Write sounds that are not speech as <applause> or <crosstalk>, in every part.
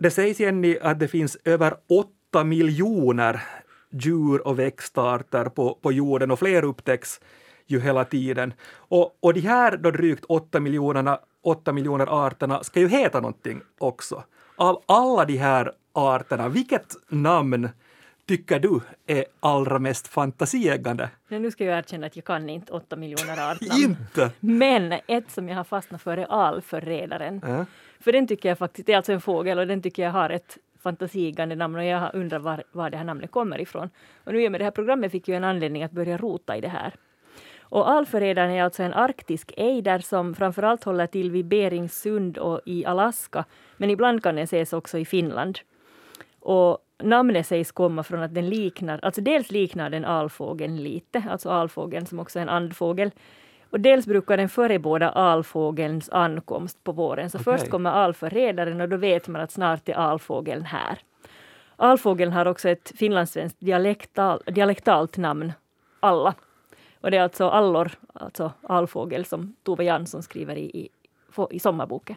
Det sägs Jenny att det finns över 8 miljoner djur och växtarter på, på jorden och fler upptäcks ju hela tiden. Och, och de här då drygt 8 miljonerna, 8 miljoner arterna ska ju heta någonting också. Av alla de här arterna, vilket namn tycker du är allra mest fantasieggande? Nu ska jag erkänna att jag kan inte åtta miljoner artnamn. <laughs> inte? Men ett som jag har fastnat för är alförrädaren. Ja. För den tycker jag faktiskt, det är alltså en fågel och den tycker jag har ett fantasigande namn och jag undrar var, var det här namnet kommer ifrån. Och nu med det här programmet fick jag en anledning att börja rota i det här. Och alförrädaren är alltså en arktisk ejder som framförallt håller till vid Beringssund och i Alaska. Men ibland kan den ses också i Finland. Och namnet sägs komma från att den liknar, alltså dels liknar den alfågeln lite, alltså alfågeln som också är en andfågel. Och dels brukar den förebåda alfågelns ankomst på våren. Så Okej. först kommer alförrädaren och då vet man att snart är alfågeln här. Alfågeln har också ett finlandssvenskt dialektal, dialektalt namn, Alla. Och det är alltså allor, alltså alfågel, som Tove Jansson skriver i, i, i sommarboken.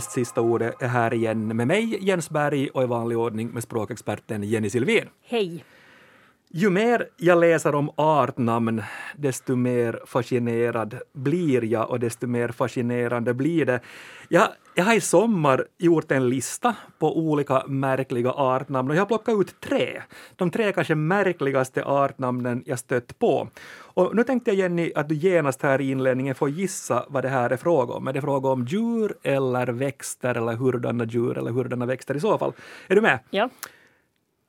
Näst sista ordet är här igen med mig, Jens Berg, och i vanlig ordning med språkexperten Jenny Silvin. Hej! Ju mer jag läser om artnamn, desto mer fascinerad blir jag och desto mer fascinerande blir det. Jag, jag har i sommar gjort en lista på olika märkliga artnamn och jag har plockat ut tre. De tre kanske märkligaste artnamnen jag stött på. Och nu tänkte jag Jenny att du genast här i inledningen får gissa vad det här är fråga om. Är det fråga om djur eller växter eller hurdana djur eller hurdana växter i så fall? Är du med? Ja,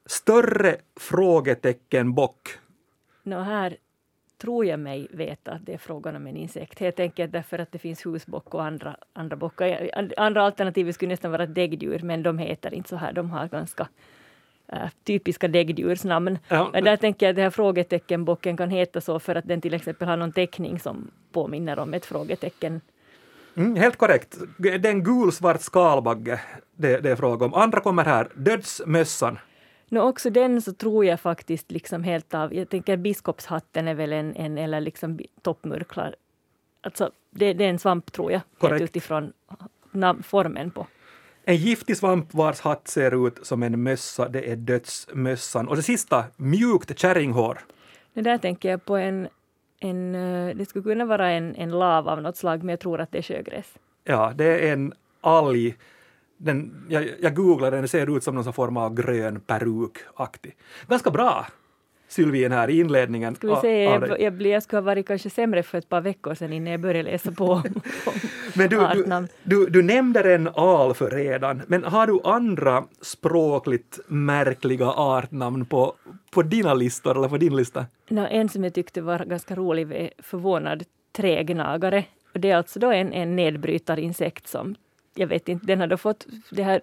Större frågetecken bock. nå här tror jag mig veta att det är frågan om en insekt. Helt enkelt därför att det finns husbock och andra, andra bockar. And- Andra alternativ skulle nästan vara däggdjur, men de heter inte så här. De har ganska äh, typiska däggdjursnamn. Ja. Där tänker jag att det här frågeteckenbocken kan heta så för att den till exempel har någon teckning som påminner om ett frågetecken. Mm, helt korrekt. Det är en gulsvart skalbagge det, det är fråga om. Andra kommer här. Dödsmössan. Nå, också den så tror jag faktiskt liksom helt av, jag tänker biskopshatten är väl en, en eller liksom toppmurklar. Alltså det, det är en svamp tror jag, Korrekt. helt utifrån formen på. En giftig svamp vars hatt ser ut som en mössa, det är dödsmössan. Och det sista, mjukt kärringhår. Det där tänker jag på en, en eh, det skulle kunna vara en, en lav av något slag, men jag tror att det är sjögräs. Ja, det är en alg. Den, jag, jag googlade den, det ser ut som någon form av grön perukaktig. Ganska bra, Sylvien, här i inledningen. Ska vi se, jag, jag, jag skulle ha varit kanske sämre för ett par veckor sedan innan jag började läsa på Men du, du, du, du nämnde den alför redan, men har du andra språkligt märkliga artnamn på, på dina listor eller på din lista? Nå, en som jag tyckte var ganska rolig var förvånad trägnagare. Och det är alltså då en, en nedbrytarinsekt som jag vet inte, den har då fått det här.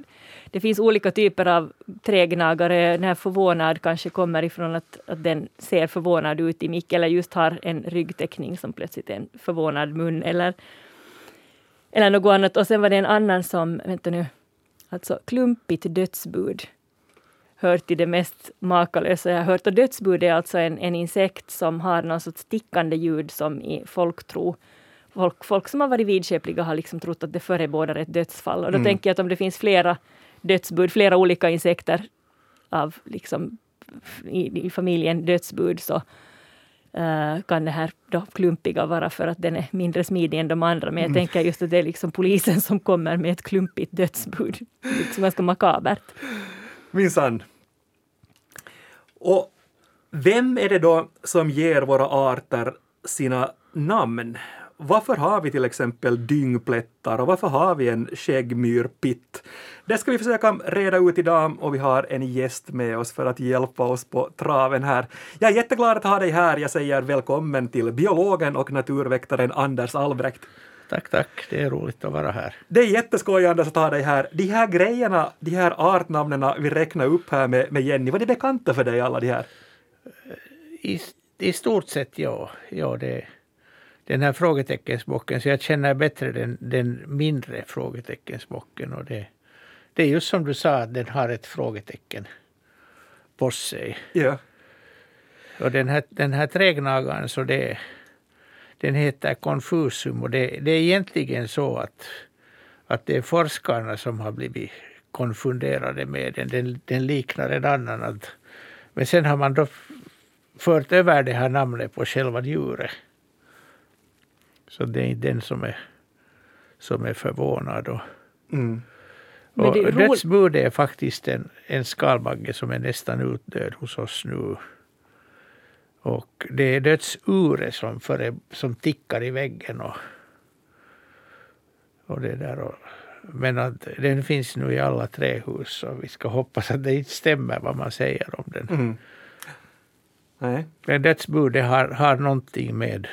Det finns olika typer av trägnagare. Den här förvånad kanske kommer ifrån att, att den ser förvånad ut i mick eller just har en ryggteckning som plötsligt är en förvånad mun eller, eller något annat. Och sen var det en annan som, vänta nu, alltså klumpigt dödsbud hör till det mest makalösa jag har hört. Och dödsbud är alltså en, en insekt som har någon sorts stickande ljud som i folktro Folk, folk som har varit vidskepliga har liksom trott att det förebådar ett dödsfall. Och då Mm. tänker jag att om det finns flera dödsbud, flera olika insekter av liksom i, i familjen dödsbud så eh, kan det här då klumpiga vara för att den är mindre smidig än de andra. Men jag tänker just att det är liksom polisen som kommer med ett klumpigt dödsbud. Liksom ganska makabert. Minsann. Och vem är det då som ger våra arter sina namn? Varför har vi till exempel dyngplättar och varför har vi en skäggmyrpitt? Det ska vi försöka reda ut idag och vi har en gäst med oss för att hjälpa oss på traven här. Jag är jätteglad att ha dig här. Jag säger välkommen till biologen och naturväktaren Anders Albrecht. Tack, tack. Det är roligt att vara här. Det är jätteskoj Anders att ha dig här. De här grejerna, de här artnamnen vi räknar upp här med, med Jenny, var det bekanta för dig alla de här? I, i stort sett ja. ja det, den här frågeteckensbocken, så jag känner bättre den, den mindre frågeteckensbocken. Och det, det är just som du sa, att den har ett frågetecken på sig. Ja. Och den här, den här trägnagaren, så det, den heter Confusum och det, det är egentligen så att, att det är forskarna som har blivit konfunderade med den. Den, den liknar en annan. Att, men sen har man då fört över det här namnet på själva djuret. Så det är inte den som är, som är förvånad. Och, Mm. Och det är ro- dödsbud är faktiskt en, en skalbagge som är nästan utdöd hos oss nu. Och det är dödsure som, före, som tickar i väggen. Och, och det där och, men att den finns nu i alla trähus så vi ska hoppas att det inte stämmer vad man säger om den. Mm. Nej. Men dödsbudet har, har någonting med,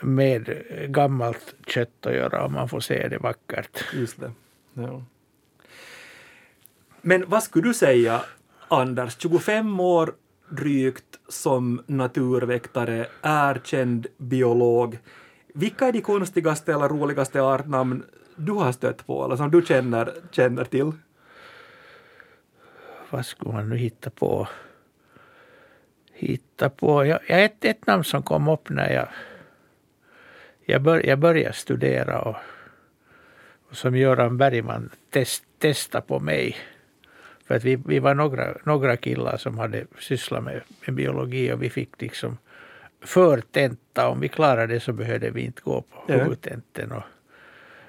med gammalt kött att göra om man får se det vackert. Just det. Ja. Men vad skulle du säga, Anders, 25 år drygt som naturväktare, erkänd biolog. Vilka är de konstigaste eller roligaste artnamn du har stött på eller som du känner, känner till? vad skulle man nu hitta på? Hitta på? Ja, ett, ett namn som kom upp när jag, jag, bör, jag började studera och, och som Göran Bergman test, testade på mig. För att vi, vi var några, några killar som hade sysslat med, med biologi och vi fick liksom förtenta. Om vi klarade det så behövde vi inte gå på Ja. huvudtenten. Och,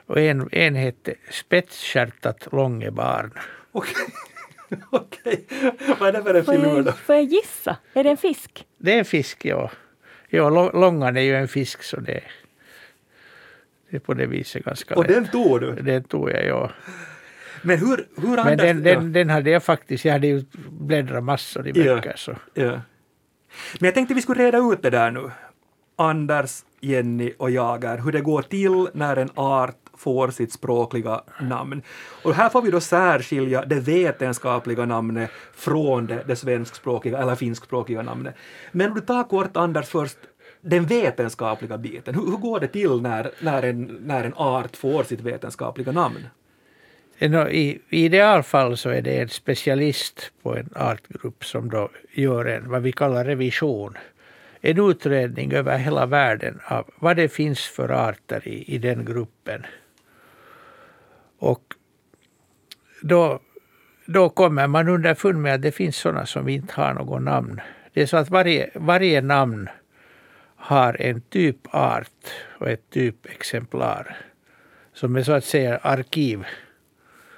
och en, en hette Spetsskärtat långebarn. Okej. <laughs> Okej. Vad är det för en Får filur då? får jag gissa? Är det en fisk? Det är en fisk, ja. Ja, lå- långan är ju en fisk så det, det är på det viset ganska Och lätt. den tog du? Den tog jag, ja. Men hur, hur Men den, den, den hade jag faktiskt, jag hade ju bläddrat massor i Ja. böcker så. Ja. ja. Men jag tänkte vi skulle reda ut det där nu. Anders, Jenny och jag är hur det går till när en art får sitt språkliga namn. Och här får vi då särskilja det vetenskapliga namnet från det, det svenskspråkiga eller finskspråkiga namnet. Men om du tar kort Anders först, den vetenskapliga biten. Hur, hur går det till när, när, en, när en art får sitt vetenskapliga namn? I, I idealfall så är det en specialist på en artgrupp som då gör en, vad vi kallar revision. En utredning över hela världen av vad det finns för arter i, i den gruppen. Och då, då kommer man underfund med att det finns sådana som inte har något namn. Det är så att varje, varje namn har en typart och ett typexemplar som är så att säga arkiv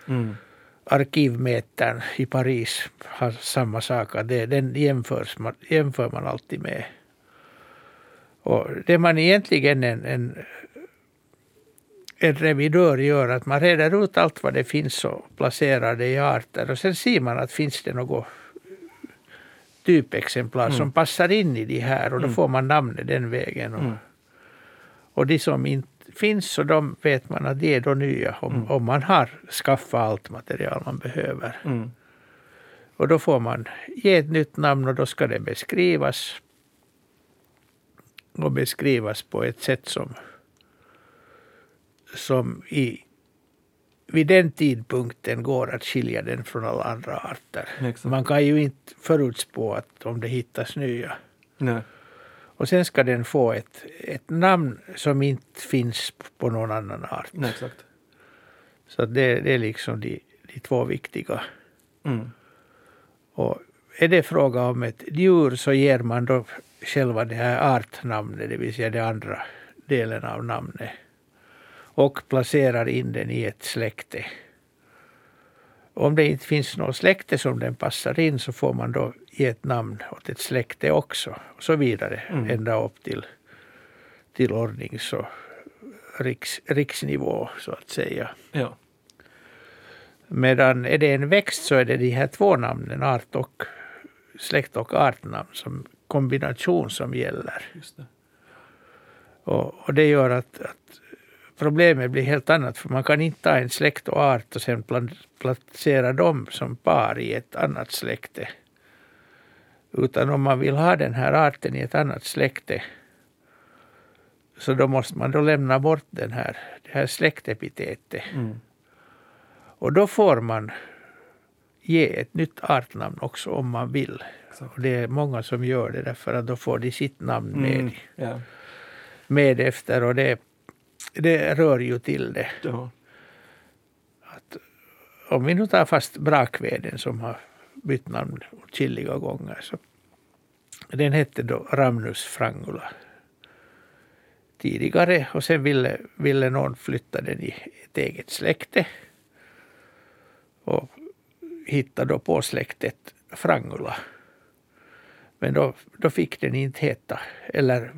Mm. arkivmetern i Paris har samma sak. Det, den jämförs man, jämför man alltid med. Och det man egentligen en, en, en revidör gör att man reder ut allt vad det finns och placerar det i arter. Och sen ser man att finns det något typexemplar som passar in i de här och då får man namnet den vägen. Och, Mm. och de som inte finns så de vet man att de är då nya om, om man har skaffat allt material man behöver. Mm. Och då får man ge ett nytt namn och då ska det beskrivas. Och beskrivas på ett sätt som, som i, vid den tidpunkten går att skilja den från alla andra arter. Exakt. Man kan ju inte förutspå att om det hittas nya. Nej. Och sen ska den få ett, ett namn som inte finns på någon annan art. Nej, exakt. Så det, det är liksom de, de två viktiga. Mm. Och är det fråga om ett djur så ger man då själva det här artnamnet, det vill säga den andra delen av namnet. Och placerar in den i ett släkte. Om det inte finns något släkte som den passar in så får man då ge ett namn åt ett släkte också. Och så vidare Mm. ända upp till, till ordnings och riks, riksnivå så att säga. Ja. Medan är det en växt så är det de här två namnen, art och släkt och artnamn, som kombination som gäller. Det. Och, och det gör att, att problemet blir helt annat, för man kan inte ta en släkt och art och sen placera dem som par i ett annat släkte. Utan om man vill ha den här arten i ett annat släkte så då måste man då lämna bort den här, det här släktepitetet. Mm. Och då får man ge ett nytt artnamn också om man vill. Och det är många som gör det därför att då får de sitt namn med, Mm. Ja. med efter och det, det rör ju till det. Ja. Att, om vi nu tar fast brakveden som har bytt namn åtskilliga gånger. Så den hette då Ramnus frangula tidigare och sen ville, ville någon flytta den i ett eget släkte. Och hittade då på släktet frangula. Men då, då fick den inte heta, eller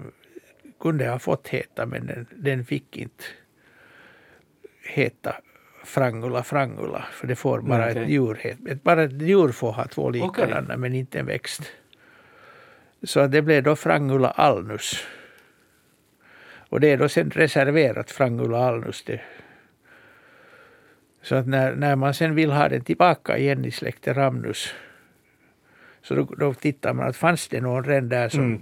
kunde ha fått heta, men den, den fick inte heta frangula frangula, för det får bara okej. ett djur. Ett- Bara ett djur får ha två likadana, men inte en växt. Så det blev då frangula alnus. Och det är då sen reserverat frangula alnus. Det. Så att när, när man sen vill ha den tillbaka igen i släktet Ramnus så då, då tittar man att fanns det någon redan där som Mm.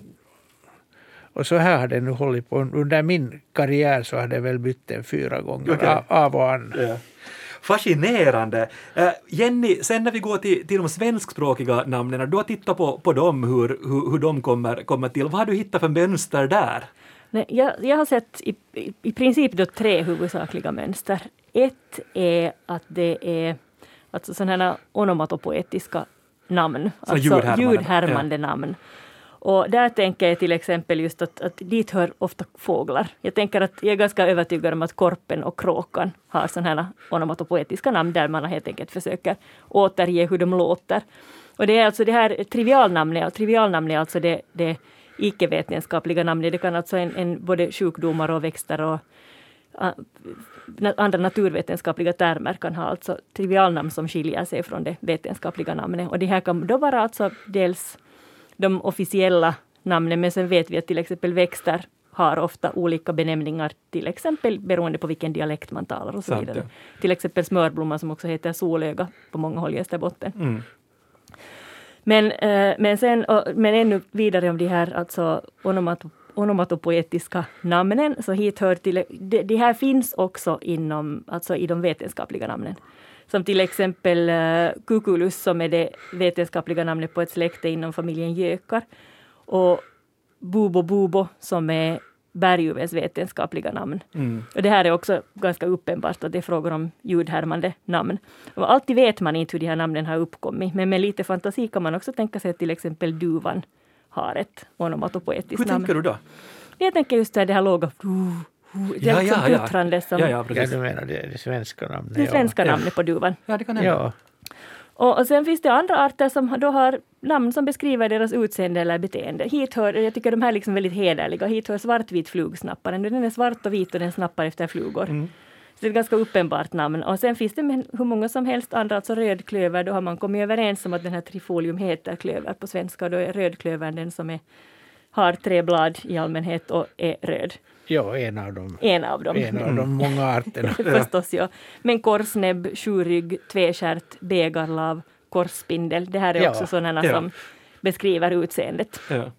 Och så här har det nu hållit på. Under min karriär så har det väl bytt den fyra gånger Okej. av, av och an. Ja. Fascinerande. Eh, Jenny, sen när vi går till, till de svenskspråkiga namnen, du har tittat på, på dem, hur, hur, hur de kommer, kommer till. Vad har du hittat för mönster där? Nej, jag, jag har sett i, i, i princip då tre huvudsakliga mönster. Ett är att det är alltså sådana här onomatopoetiska namn, Så alltså ljudhärmande, ljudhärmande namn. Och där tänker jag till exempel just att, att dit hör ofta fåglar. Jag tänker att jag är ganska övertygad om att korpen och kråkan har sådana här onomatopoetiska namn där man helt enkelt försöker återge hur de låter. Och det är alltså det här trivialnamnet, trivialnamnet är alltså det, det icke-vetenskapliga namnet. Det kan alltså en, en både sjukdomar och växter och andra naturvetenskapliga termer kan ha alltså trivialnamn som skiljer sig från det vetenskapliga namnet. Och det här kan då vara alltså dels de officiella namnen, men sen vet vi att till exempel växter har ofta olika benämningar, till exempel beroende på vilken dialekt man talar och så Sant, vidare. ja. Till exempel smörblomma som också heter solöga på många håll i Österbotten. Mm. Men, eh, men, sen, men ännu vidare om de här alltså, onomato, onomatopoetiska namnen, så hit hör till, de, de här finns också inom, alltså i de vetenskapliga namnen. Som till exempel uh, Cuculus som är det vetenskapliga namnet på ett släkte inom familjen gökar. Och Bubo Bubo som är berguvens vetenskapliga namn. Mm. Och det här är också ganska uppenbart att det är frågor om ljudhärmande namn. Och alltid vet man inte hur de här namnen har uppkommit, men med lite fantasi kan man också tänka sig att till exempel duvan har ett onomatopoetiskt Hur namn. tänker du då? Jag tänker just det här, det här låga du, det är Ja, liksom ja, ja. puttrande som Ja, ja, Ja, du menar det, det svenska namnet? det svenska ja. namnet på duvan. Ja, det kan hända. Ja. Och, och sen finns det andra arter som då har namn som beskriver deras utseende eller beteende. Hit hör, jag tycker de här är liksom väldigt hederliga, hit hör svartvit flugsnapparen. Den är svart och vit och den snappar efter flugor. Mm. Så det är ett ganska uppenbart namn. Och sen finns det men hur många som helst andra, alltså rödklöver, då har man kommit överens om att den här trifolium heter klöver på svenska. Och då är rödklövern den som är, har tre blad i allmänhet och är röd. Ja, en av dem. En av dem. En av de många arterna. <laughs> Förstås, ja. Men korsnäbb, sjurygg, tvestjärt, bägarlav, korsspindel. Det här är Ja. också sådana Ja. som beskriver utseendet. Ja.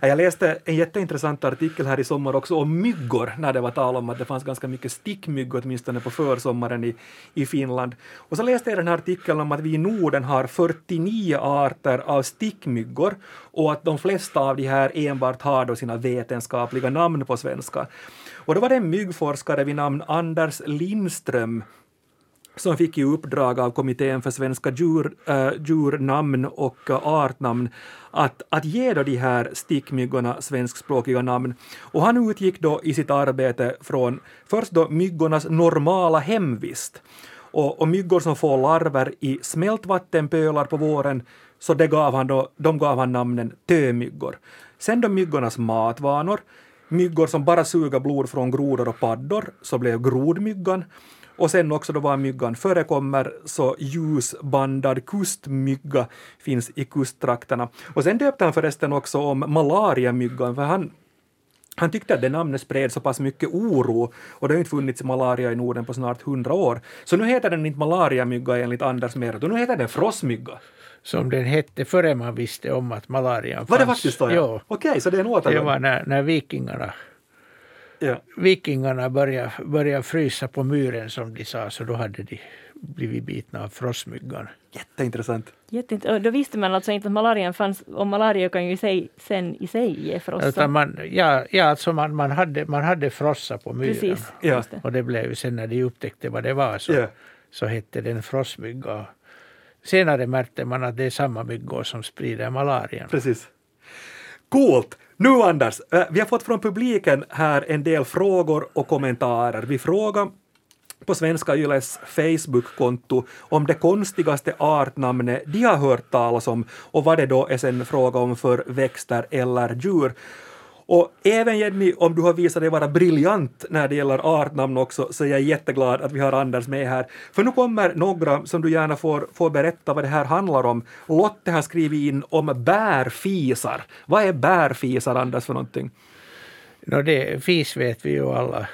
Jag läste en jätteintressant artikel här i sommar också om myggor, när det var tal om att det fanns ganska mycket stickmyggor, åtminstone på försommaren i, i Finland. Och så läste jag den här artikeln om att vi i Norden har 49 arter av stickmyggor och att de flesta av de här enbart har då sina vetenskapliga namn på svenska. Och då var det en myggforskare vid namn Anders Lindström som fick i uppdrag av Kommittén för svenska djur, äh, djurnamn och äh, artnamn att, att ge då de här stickmyggorna svenskspråkiga namn. Och han utgick då i sitt arbete från först då myggornas normala hemvist och, och myggor som får larver i smältvattenpölar på våren så det gav han då, de gav han namnen tömyggor. Sen då myggornas matvanor, myggor som bara suger blod från grodor och paddor, så blev grodmyggan. Och sen också då var myggan förekommer så ljusbandad kustmygga finns i kusttrakterna. Och sen döpte han förresten också om malariamyggan, för han han tyckte att det namnet spred så pass mycket oro och det har inte funnits malaria i Norden på snart hundra år. Så nu heter den inte malariamygga enligt Anders mer, utan nu heter den frostmygga. Som den hette före man visste om att malarian fanns. Var det faktiskt så? Ja. Okej, så det är en Det återgång. var när, när vikingarna Ja. vikingarna började, började frysa på myren som de sa, så då hade de blivit bitna av frostmyggan. Jätteintressant. Jätteint- och då visste man alltså inte att malarian fanns, och malaria kan ju i sig, sen i sig ge frossa. Utan man, ja, ja, alltså man, man, hade, man hade frossa på myren. Precis. Ja. Och det blev ju sen när de upptäckte vad det var så, Ja. så hette den frostmygga. Senare märkte man att det är samma myggor som sprider malarian. Precis. Coolt! Nu Anders, eh, vi har fått från publiken här en del frågor och kommentarer. Vi frågar på Svenska Yles Facebook-konto om det konstigaste artnamnet de har hört talas om och vad det då är sen fråga om för växter eller djur. Och även Jenny, om du har visat dig vara briljant när det gäller artnamn också, så är jag jätteglad att vi har Anders med här. För nu kommer några som du gärna får, får berätta vad det här handlar om. Lotte har skrivit in om bärfisar. Vad är bärfisar, Anders, för någonting? No, det, fis vet vi ju alla,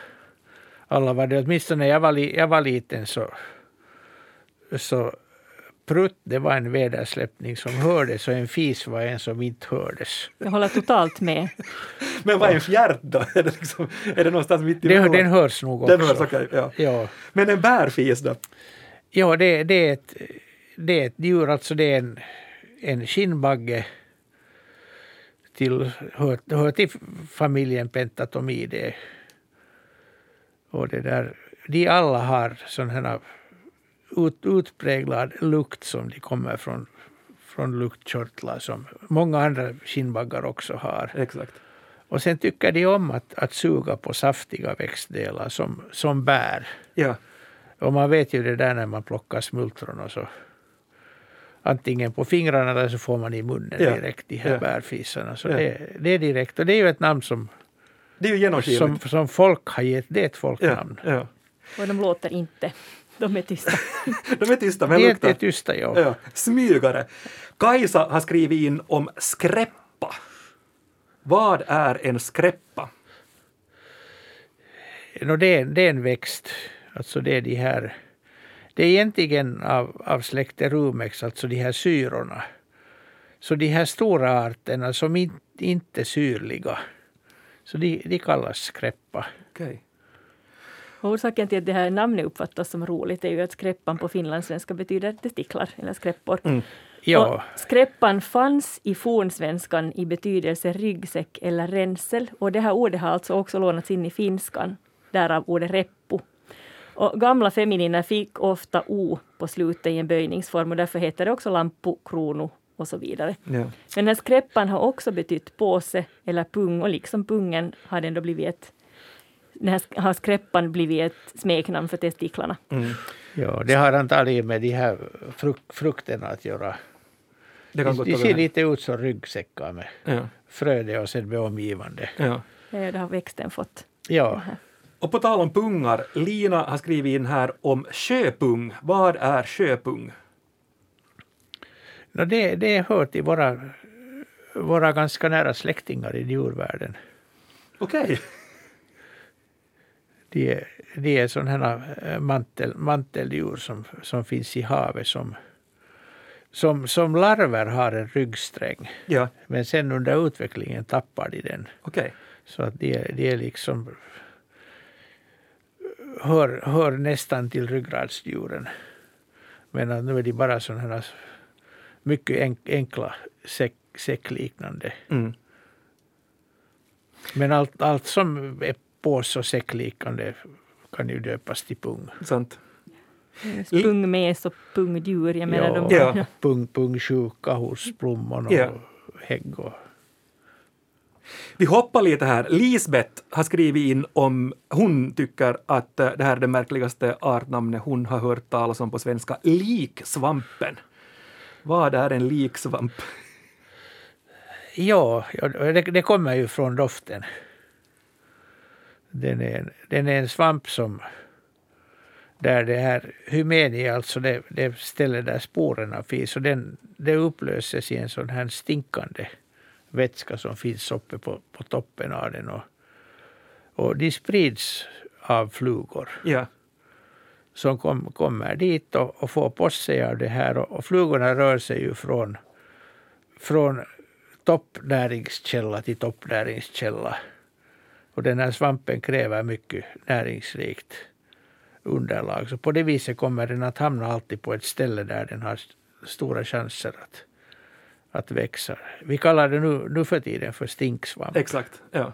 alla vad det är. Åtminstone när jag var, li, jag var liten så, så prutt det var en vädersläppning som hördes och en fis var en som inte hördes. Jag håller totalt med. <laughs> Men vad är en fjärt då? <laughs> Är det, liksom, är det någonstans mitt i Det, mellan? den hörs nog också. Den hörs, okej. ja. Ja, Men en bärfis då? ja det, det, är ett, det är ett djur, alltså det är en, en skinnbagge till, hör, hör till familjen Pentatomidae. Och det där, de alla har sån här ut, utpräglad lukt som de kommer från, från luktkörtlar som många andra skinnbaggar också har. Exakt. Och sen tycker de om att, att suga på saftiga växtdelar som, som bär. Ja. Och man vet ju det där när man plockar smultron och så antingen på fingrarna eller så får man i munnen Ja. direkt de här Ja. bärfisarna. Så Ja. det, det är direkt. Och det är ju ett namn som, Det är ju som, som folk har gett. Det är ett ja, folknamn. ja. Och de låter inte. De är tysta. <laughs> De är tysta men är luktar. inte tysta, ja. Ja, smygare. Kajsa har skrivit in om skräppa. Vad är en skräppa? Nå, det, är, det är en växt. Alltså det är de här... Det är egentligen av, av släktet rumex, alltså de här syrorna. Så de här stora arterna som in, inte är syrliga, så de, de kallas skräppa. Okej. Orsaken till att det här namnet uppfattas som roligt är ju att skräppan på finlandssvenska betyder testiklar eller skräppor. Ja, Och skräppan fanns i fornsvenskan i betydelse ryggsäck eller ränsel. Och det här ordet har alltså också lånats in i finskan, därav ordet reppu. Och gamla femininer fick ofta o på slutet i en böjningsform och därför heter det också lampu, krono och så vidare. Ja. Men den här skräppan har också betytt påse eller pung och liksom pungen har den då blivit ett här har skräppan blivit ett smeknamn för testiklarna. Mm. ja, det har antagligen med de här fruk, frukterna att göra. Det kan De, de ser lite ut som ryggsäckar med Ja. fröde och sen med omgivande. Ja. Det har växten fått. Ja, Och på tal om pungar, Lina har skrivit in här om sjöpung. Vad är sjöpung? no, det, det hör till våra, våra ganska nära släktingar i djurvärlden. Okej. De är, de är sådana här mantel, manteldjur som, som finns i havet som, som, som larver har en ryggsträng. Ja, Men sen under utvecklingen tappar de den. okej. Så att de, är- de är liksom hör, hör nästan till ryggradsdjuren. Men nu är de bara sådana här mycket enk- enkla säck, säckliknande. Mm. Men allt, allt som är pås och säckliknande kan ju döpas till pung. Sant. Pungmes och pungdjur. Jag menar, de, Ja. Pung, pungsjuka hos plommon och Ja. hägg. Och, Vi hoppar lite här. Lisbeth har skrivit in om hon tycker att eh, det här är det märkligaste artnamnet hon har hört talas om på svenska. Liksvampen. Vad är en liksvamp? ja, ja, det, det kommer ju från doften. Den är, en- den är en svamp som där det här hymeni, alltså det, det stället där sporerna finns, och den, det upplöses i en sån här stinkande vätska som finns uppe på, på toppen av den. Och, och de sprids av flugor Ja, som kom, kommer dit och, och får på sig av det här. Och, och flugorna rör sig ju från, från toppnäringskälla till toppnäringskälla. Och den här svampen kräver mycket näringsrikt underlag. Så på det viset kommer den att hamna alltid på ett ställe där den har stora chanser att, att växa. Vi kallar det nu, nu för tiden för stinksvamp. Exakt, ja.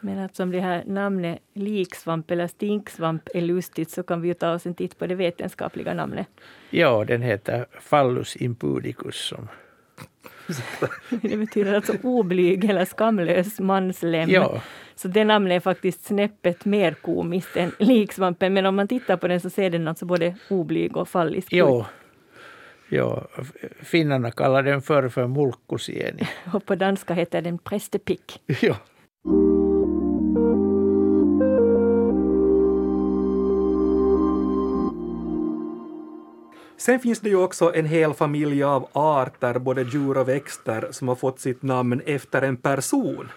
Men eftersom det här namnet liksvamp eller stinksvamp är lustigt så kan vi ju ta oss en titt på det vetenskapliga namnet. Ja, den heter Phallus impudicus. Som, <laughs> Det betyder alltså oblyg eller skamlös manslem. ja, Så det namnet är faktiskt snäppet mer komiskt än liksvampen. Men om man tittar på den så ser den alltså både oblyg och fallisk ut. jo, finnarna kallar den förr för mulkkusieni. <laughs> Och på danska heter den prästepick. <laughs> ja. Sen finns det ju också en hel familj av arter, både djur och växter, som har fått sitt namn efter en person.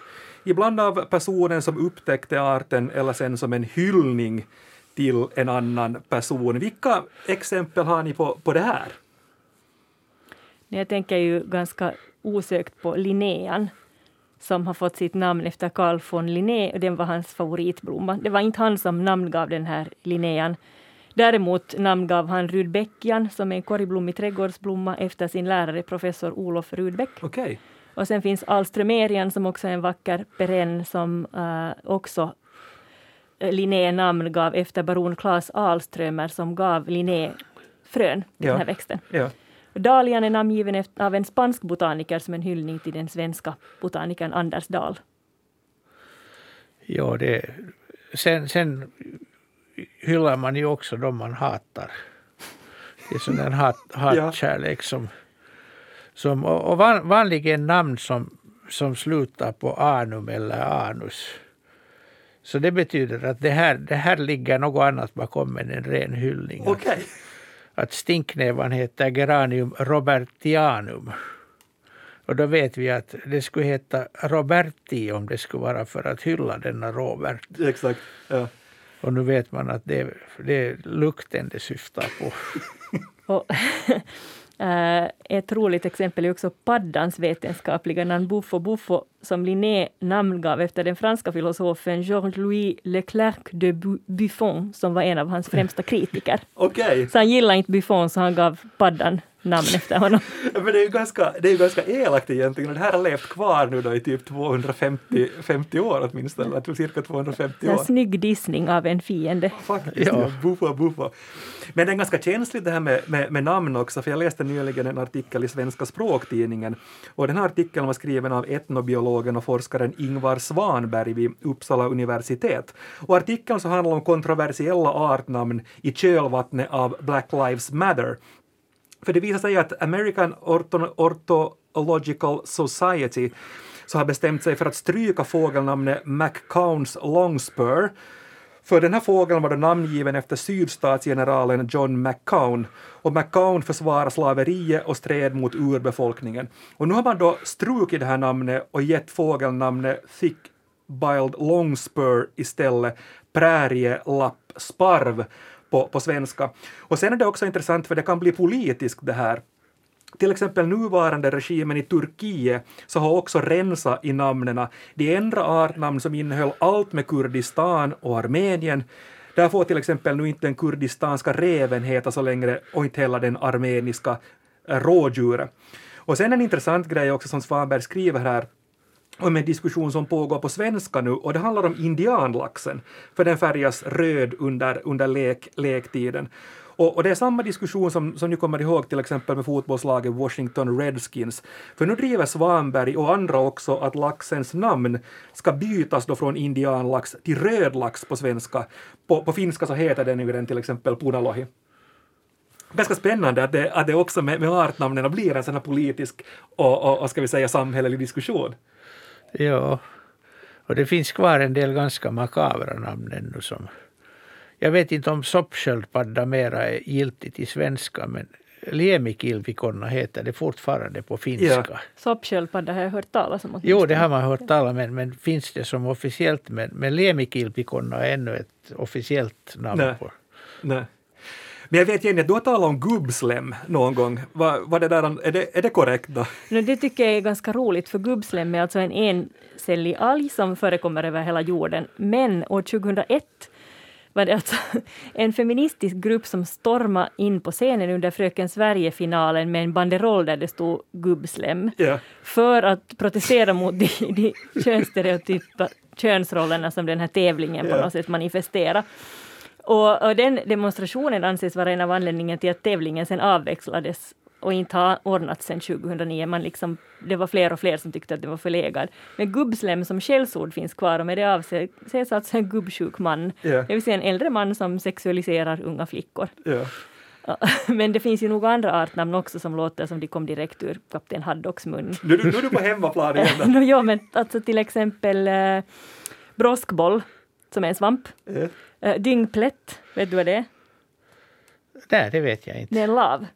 Ibland av personen som upptäckte arten eller sen som en hyllning till en annan person. Vilka exempel har ni på, på det här? Jag tänker ju ganska osökt på Linnean som har fått sitt namn efter Carl von Linné och den var hans favoritblomma. Det var inte han som namngav den här Linnean. Däremot namngav han rudbeckian som är en korgblommig trädgårdsblomma efter sin lärare professor Olof Rudbeck. Okej. Och sen finns alströmerian som också är en vacker perenn som eh, också eh, Linné namngav efter baron Claes Alströmer som gav Linné frön Ja. den här växten. Ja. Dahlian är namngiven av en spansk botaniker som en hyllning till den svenska botanikern Anders Dahl. Ja, det, sen, sen hyllar man ju också de man hatar. Det är sån där hat, <laughs> hatkärlek som... som och och van, vanligen namn som, som slutar på anum eller anus. Så det betyder att det här, det här ligger något annat bakom än en ren hyllning. Okej. Att stinknävan heter Geranium robertianum. Och då vet vi att det skulle heta Roberti om det skulle vara för att hylla denna Robert. Exakt. Ja. Och nu vet man att det, det är lukten det syftar på. <laughs> Och <laughs> eh, ett roligt exempel är också paddans vetenskapliga namn Buffo Buffo som Linné namngav efter den franska filosofen Georges-Louis Leclerc de Bu- Buffon som var en av hans <laughs> främsta kritiker. Okej. Så han gillade inte Buffon så han gav paddan namn efter honom. <laughs> Men det är ju ganska, det är ju ganska elakt egentligen och det här har levt kvar nu då i typ 250 50 år åtminstone, eller cirka 250 En år. snygg dissning av en fiende. Faktiskt, Ja. ja. buffa, buffa. Men det är ganska känsligt det här med, med, med namn också, för jag läste nyligen en artikel i Svenska språktidningen och den här artikeln var skriven av etnobiologen och forskaren Ingvar Svanberg vid Uppsala universitet. Och artikeln så handlar om kontroversiella artnamn i kölvattnet av Black Lives Matter. För det visar sig att American Orthological Society så har bestämt sig för att stryka fågelnamnet McCowns Longspur för den här fågeln var då namngiven efter sydstatsgeneralen John McCown och McCown försvarade slaveriet och stred mot urbefolkningen. Och nu har man då strukit det här namnet och gett fågelnamnet Thick-biled Longspur istället, prärielappsparv på, på svenska. Och sen är det också intressant för det kan bli politiskt det här. Till exempel nuvarande regimen i Turkiet så har också rensat i namnen. De enda artnamn som innehöll allt med Kurdistan och Armenien. Där får till exempel nu inte den kurdistanska reven heta så längre och inte heller den armeniska eh, rådjuret. Och sen en intressant grej också som Svanberg skriver här om en diskussion som pågår på svenska nu och det handlar om indianlaxen, för den färgas röd under, under lek, lektiden. Och, och det är samma diskussion som, som ni kommer ihåg till exempel med fotbollslaget Washington Redskins. För nu driver Svanberg och andra också att laxens namn ska bytas då från indianlax till rödlax på svenska. På, på finska så heter den ju den till exempel punalohi. Ganska spännande att det, att det också med, med artnamnen blir en sån här politisk och, och, och ska vi säga samhällelig diskussion. Ja. Och det finns kvar en del ganska makabra namn ännu som... Jag vet inte om soppsköldpadda mera är giltigt i svenska men liemikilvikonna heter det fortfarande på finska. Soppsköldpadda har jag hört talas om. Jo, det har man hört talas om, men, men finns det som officiellt? Men, men liemikilvikonna är ännu ett officiellt namn Nej. på. Nej. Men jag vet Jenny, du har talat om gubbslem någon gång. Var, var det där, är, det, är det korrekt då? No, det tycker jag är ganska roligt, för gubbslem är alltså en encellig alg som förekommer över hela jorden. Men år 2001 var det alltså <laughs> en feministisk grupp som stormade in på scenen under Fröken Sverige-finalen med en banderoll där det stod gubbslem. Ja. För att protestera mot de, de <laughs> könsstereotypa könsrollerna som den här tävlingen på Ja. något sätt manifesterar. Och, och den demonstrationen anses vara en av anledningarna till att tävlingen sen avvecklades och inte har ordnats sedan 2009. Man liksom, det var fler och fler som tyckte att det var förlegad. Men gubbslem som skällsord finns kvar och med det avses alltså en gubbsjuk man. Ja. Det vill säga en äldre man som sexualiserar unga flickor. Ja, <laughs> Men det finns ju nog andra artnamn också som låter som de kom direkt ur kapten Haddocks mun. <laughs> Nu, nu, nu är du på hemmaplan igen. <laughs> no, ja, men alltså till exempel eh, broskboll, som är en svamp. Ja. Eh, dyngplätt, vet du vad det är? Nej, det vet jag inte. Det är en lav.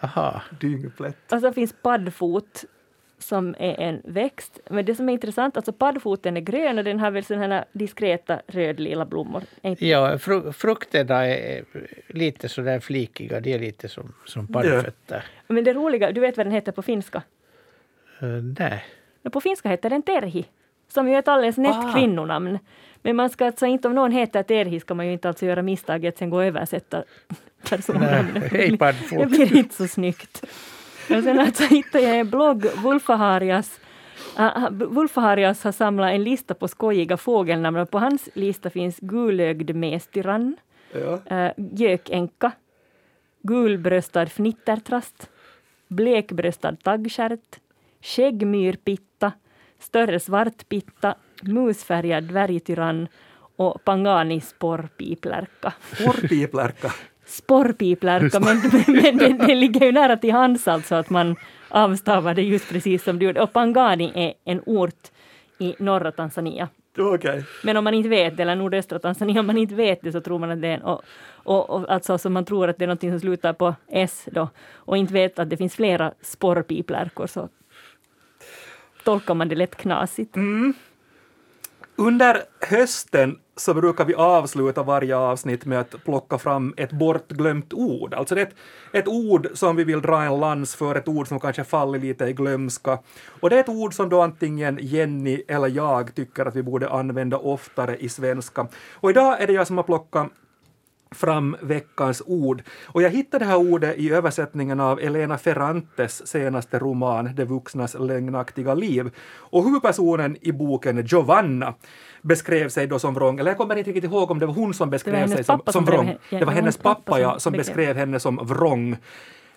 Aha. Dyngplätt. Och så finns paddfot som är en växt. Men det som är intressant, alltså paddfoten är grön och den har väl sådana här diskreta rödlila blommor. Ja, fru, frukterna är lite sådär flikiga. De är lite som, som paddfötter. Men det roliga, du vet vad den heter på finska? Uh, nej. På finska heter den terhi, som ju är ett alldeles nätt Ah. kvinnonamn. Men man ska alltså inte, om någon heter terhi, ska man ju inte alltså göra misstaget sen gå och översätta <laughs> personnamnet. hej, Det blir inte så snyggt. Och sen alltså hittade jag en blogg, Wolfaharias Uh, har samlat en lista på skojiga fågelnamn och på hans lista finns gulögd mestyrann, Ja. uh, gökenka, gulbröstad fnittertrast, blekbröstad taggstjärt, skäggmyrpitta, större svartpitta, musfärgad dvärgtyrann och pangani sporrpiplärka. Porrpiplärka. Sporrpiplärka, men, men det, det ligger ju nära till hands alltså att man avstavar det just precis som du gjorde. Och Pangani är en ort i norra Tanzania. Okej. Men om man inte vet det, eller nordöstra Tanzania, om man inte vet det så tror man att det är en, och, och, och alltså så man tror att det är något som slutar på S då, och inte vet att det finns flera sporrpiplärkor så tolkar man det lätt knasigt. Under hösten så brukar vi avsluta varje avsnitt med att plocka fram ett bortglömt ord. Alltså det är ett, ett ord som vi vill dra en lans för, ett ord som kanske faller lite i glömska. Och det är ett ord som då antingen Jenny eller jag tycker att vi borde använda oftare i svenska. Och idag är det jag som har plockat fram veckans ord. Och jag hittade det här ordet i översättningen av Elena Ferrantes senaste roman De vuxnas lögnaktiga liv. Och huvudpersonen i boken, Giovanna, beskrev sig då som vrång, eller jag kommer inte riktigt ihåg om det var hon som beskrev sig som, som som vrång. ja, det var hennes pappa, ja, som beskrev. beskrev henne som vrång.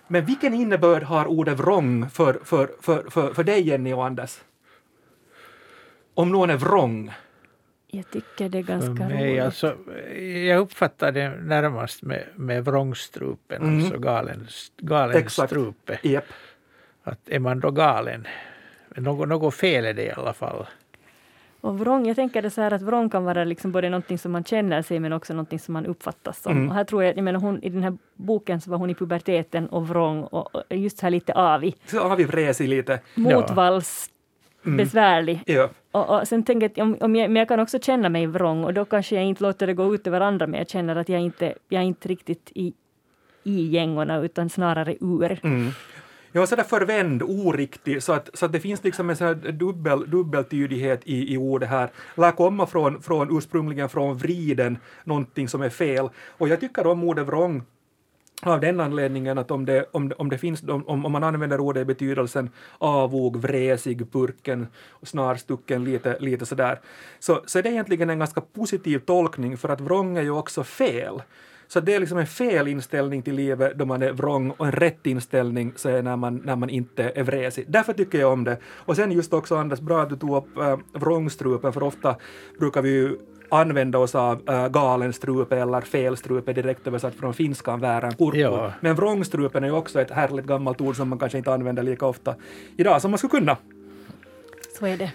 Men vilken innebörd har ordet vrång för, för, för, för, för dig, Jenny och Anders? Om någon är vrång? Jag tycker det är För ganska mig, roligt. alltså, jag uppfattar det närmast med, med vrångstrupen, Mm. alltså galen, galen Exakt. strupe. Jep. Att är man då galen? Något, något fel är det i alla fall. Och vrång, jag tänker det så här att vrång kan vara liksom både någonting som man känner sig men också någonting som man uppfattas som. Mm. Och här tror jag, jag menar hon, i den här boken så var hon i puberteten och vrång och, och just så här lite avig. Så vresig lite. Motvalls, Mm. besvärlig. Ja. Och, och sen tänker jag, om, om jag, men jag kan också känna mig vrång och då kanske jag inte låter det gå ut över andra men jag känner att jag inte, jag är inte riktigt i, i gängorna utan snarare ur. Mm. Ja, sådär förvänd, oriktig, så att, så att det finns liksom en sådär dubbel, dubbeltydighet i, i ordet här. Lär komma från, från, ursprungligen från vriden, någonting som är fel. Och jag tycker om ordet vrång av den anledningen att om det, om, om det finns, om, om man använder ordet i betydelsen avog, vresig, purken, snarstucken, lite, lite sådär, så, så är det egentligen en ganska positiv tolkning för att vrång är ju också fel. Så det är liksom en fel inställning till livet då man är vrång och en rätt inställning så är när man, när man inte är vresig. Därför tycker jag om det. Och sen just också Anders, bra att du tog upp äh, vrångstrupen för ofta brukar vi ju använda oss av äh, galenstrupe eller felstrupe direkt översatt från finskan väran kurkku. Ja. Men vrångstrupen är ju också ett härligt gammalt ord som man kanske inte använder lika ofta idag som man skulle kunna. Så är det.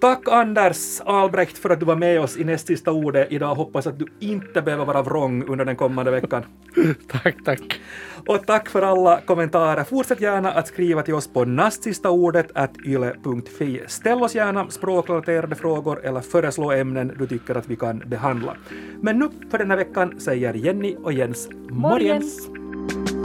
Tack Anders Albrecht för att du var med oss i näst sista ordet idag. Hoppas att du inte behöver vara vrång under den kommande veckan. <laughs> tack, tack. Och tack för alla kommentarer. Fortsätt gärna att skriva till oss på nastsistaordet yle.fi. Ställ oss gärna språkrelaterade frågor eller föreslå ämnen du tycker att vi kan behandla. Men nu för den här veckan säger Jenny och Jens morgens. Morgens.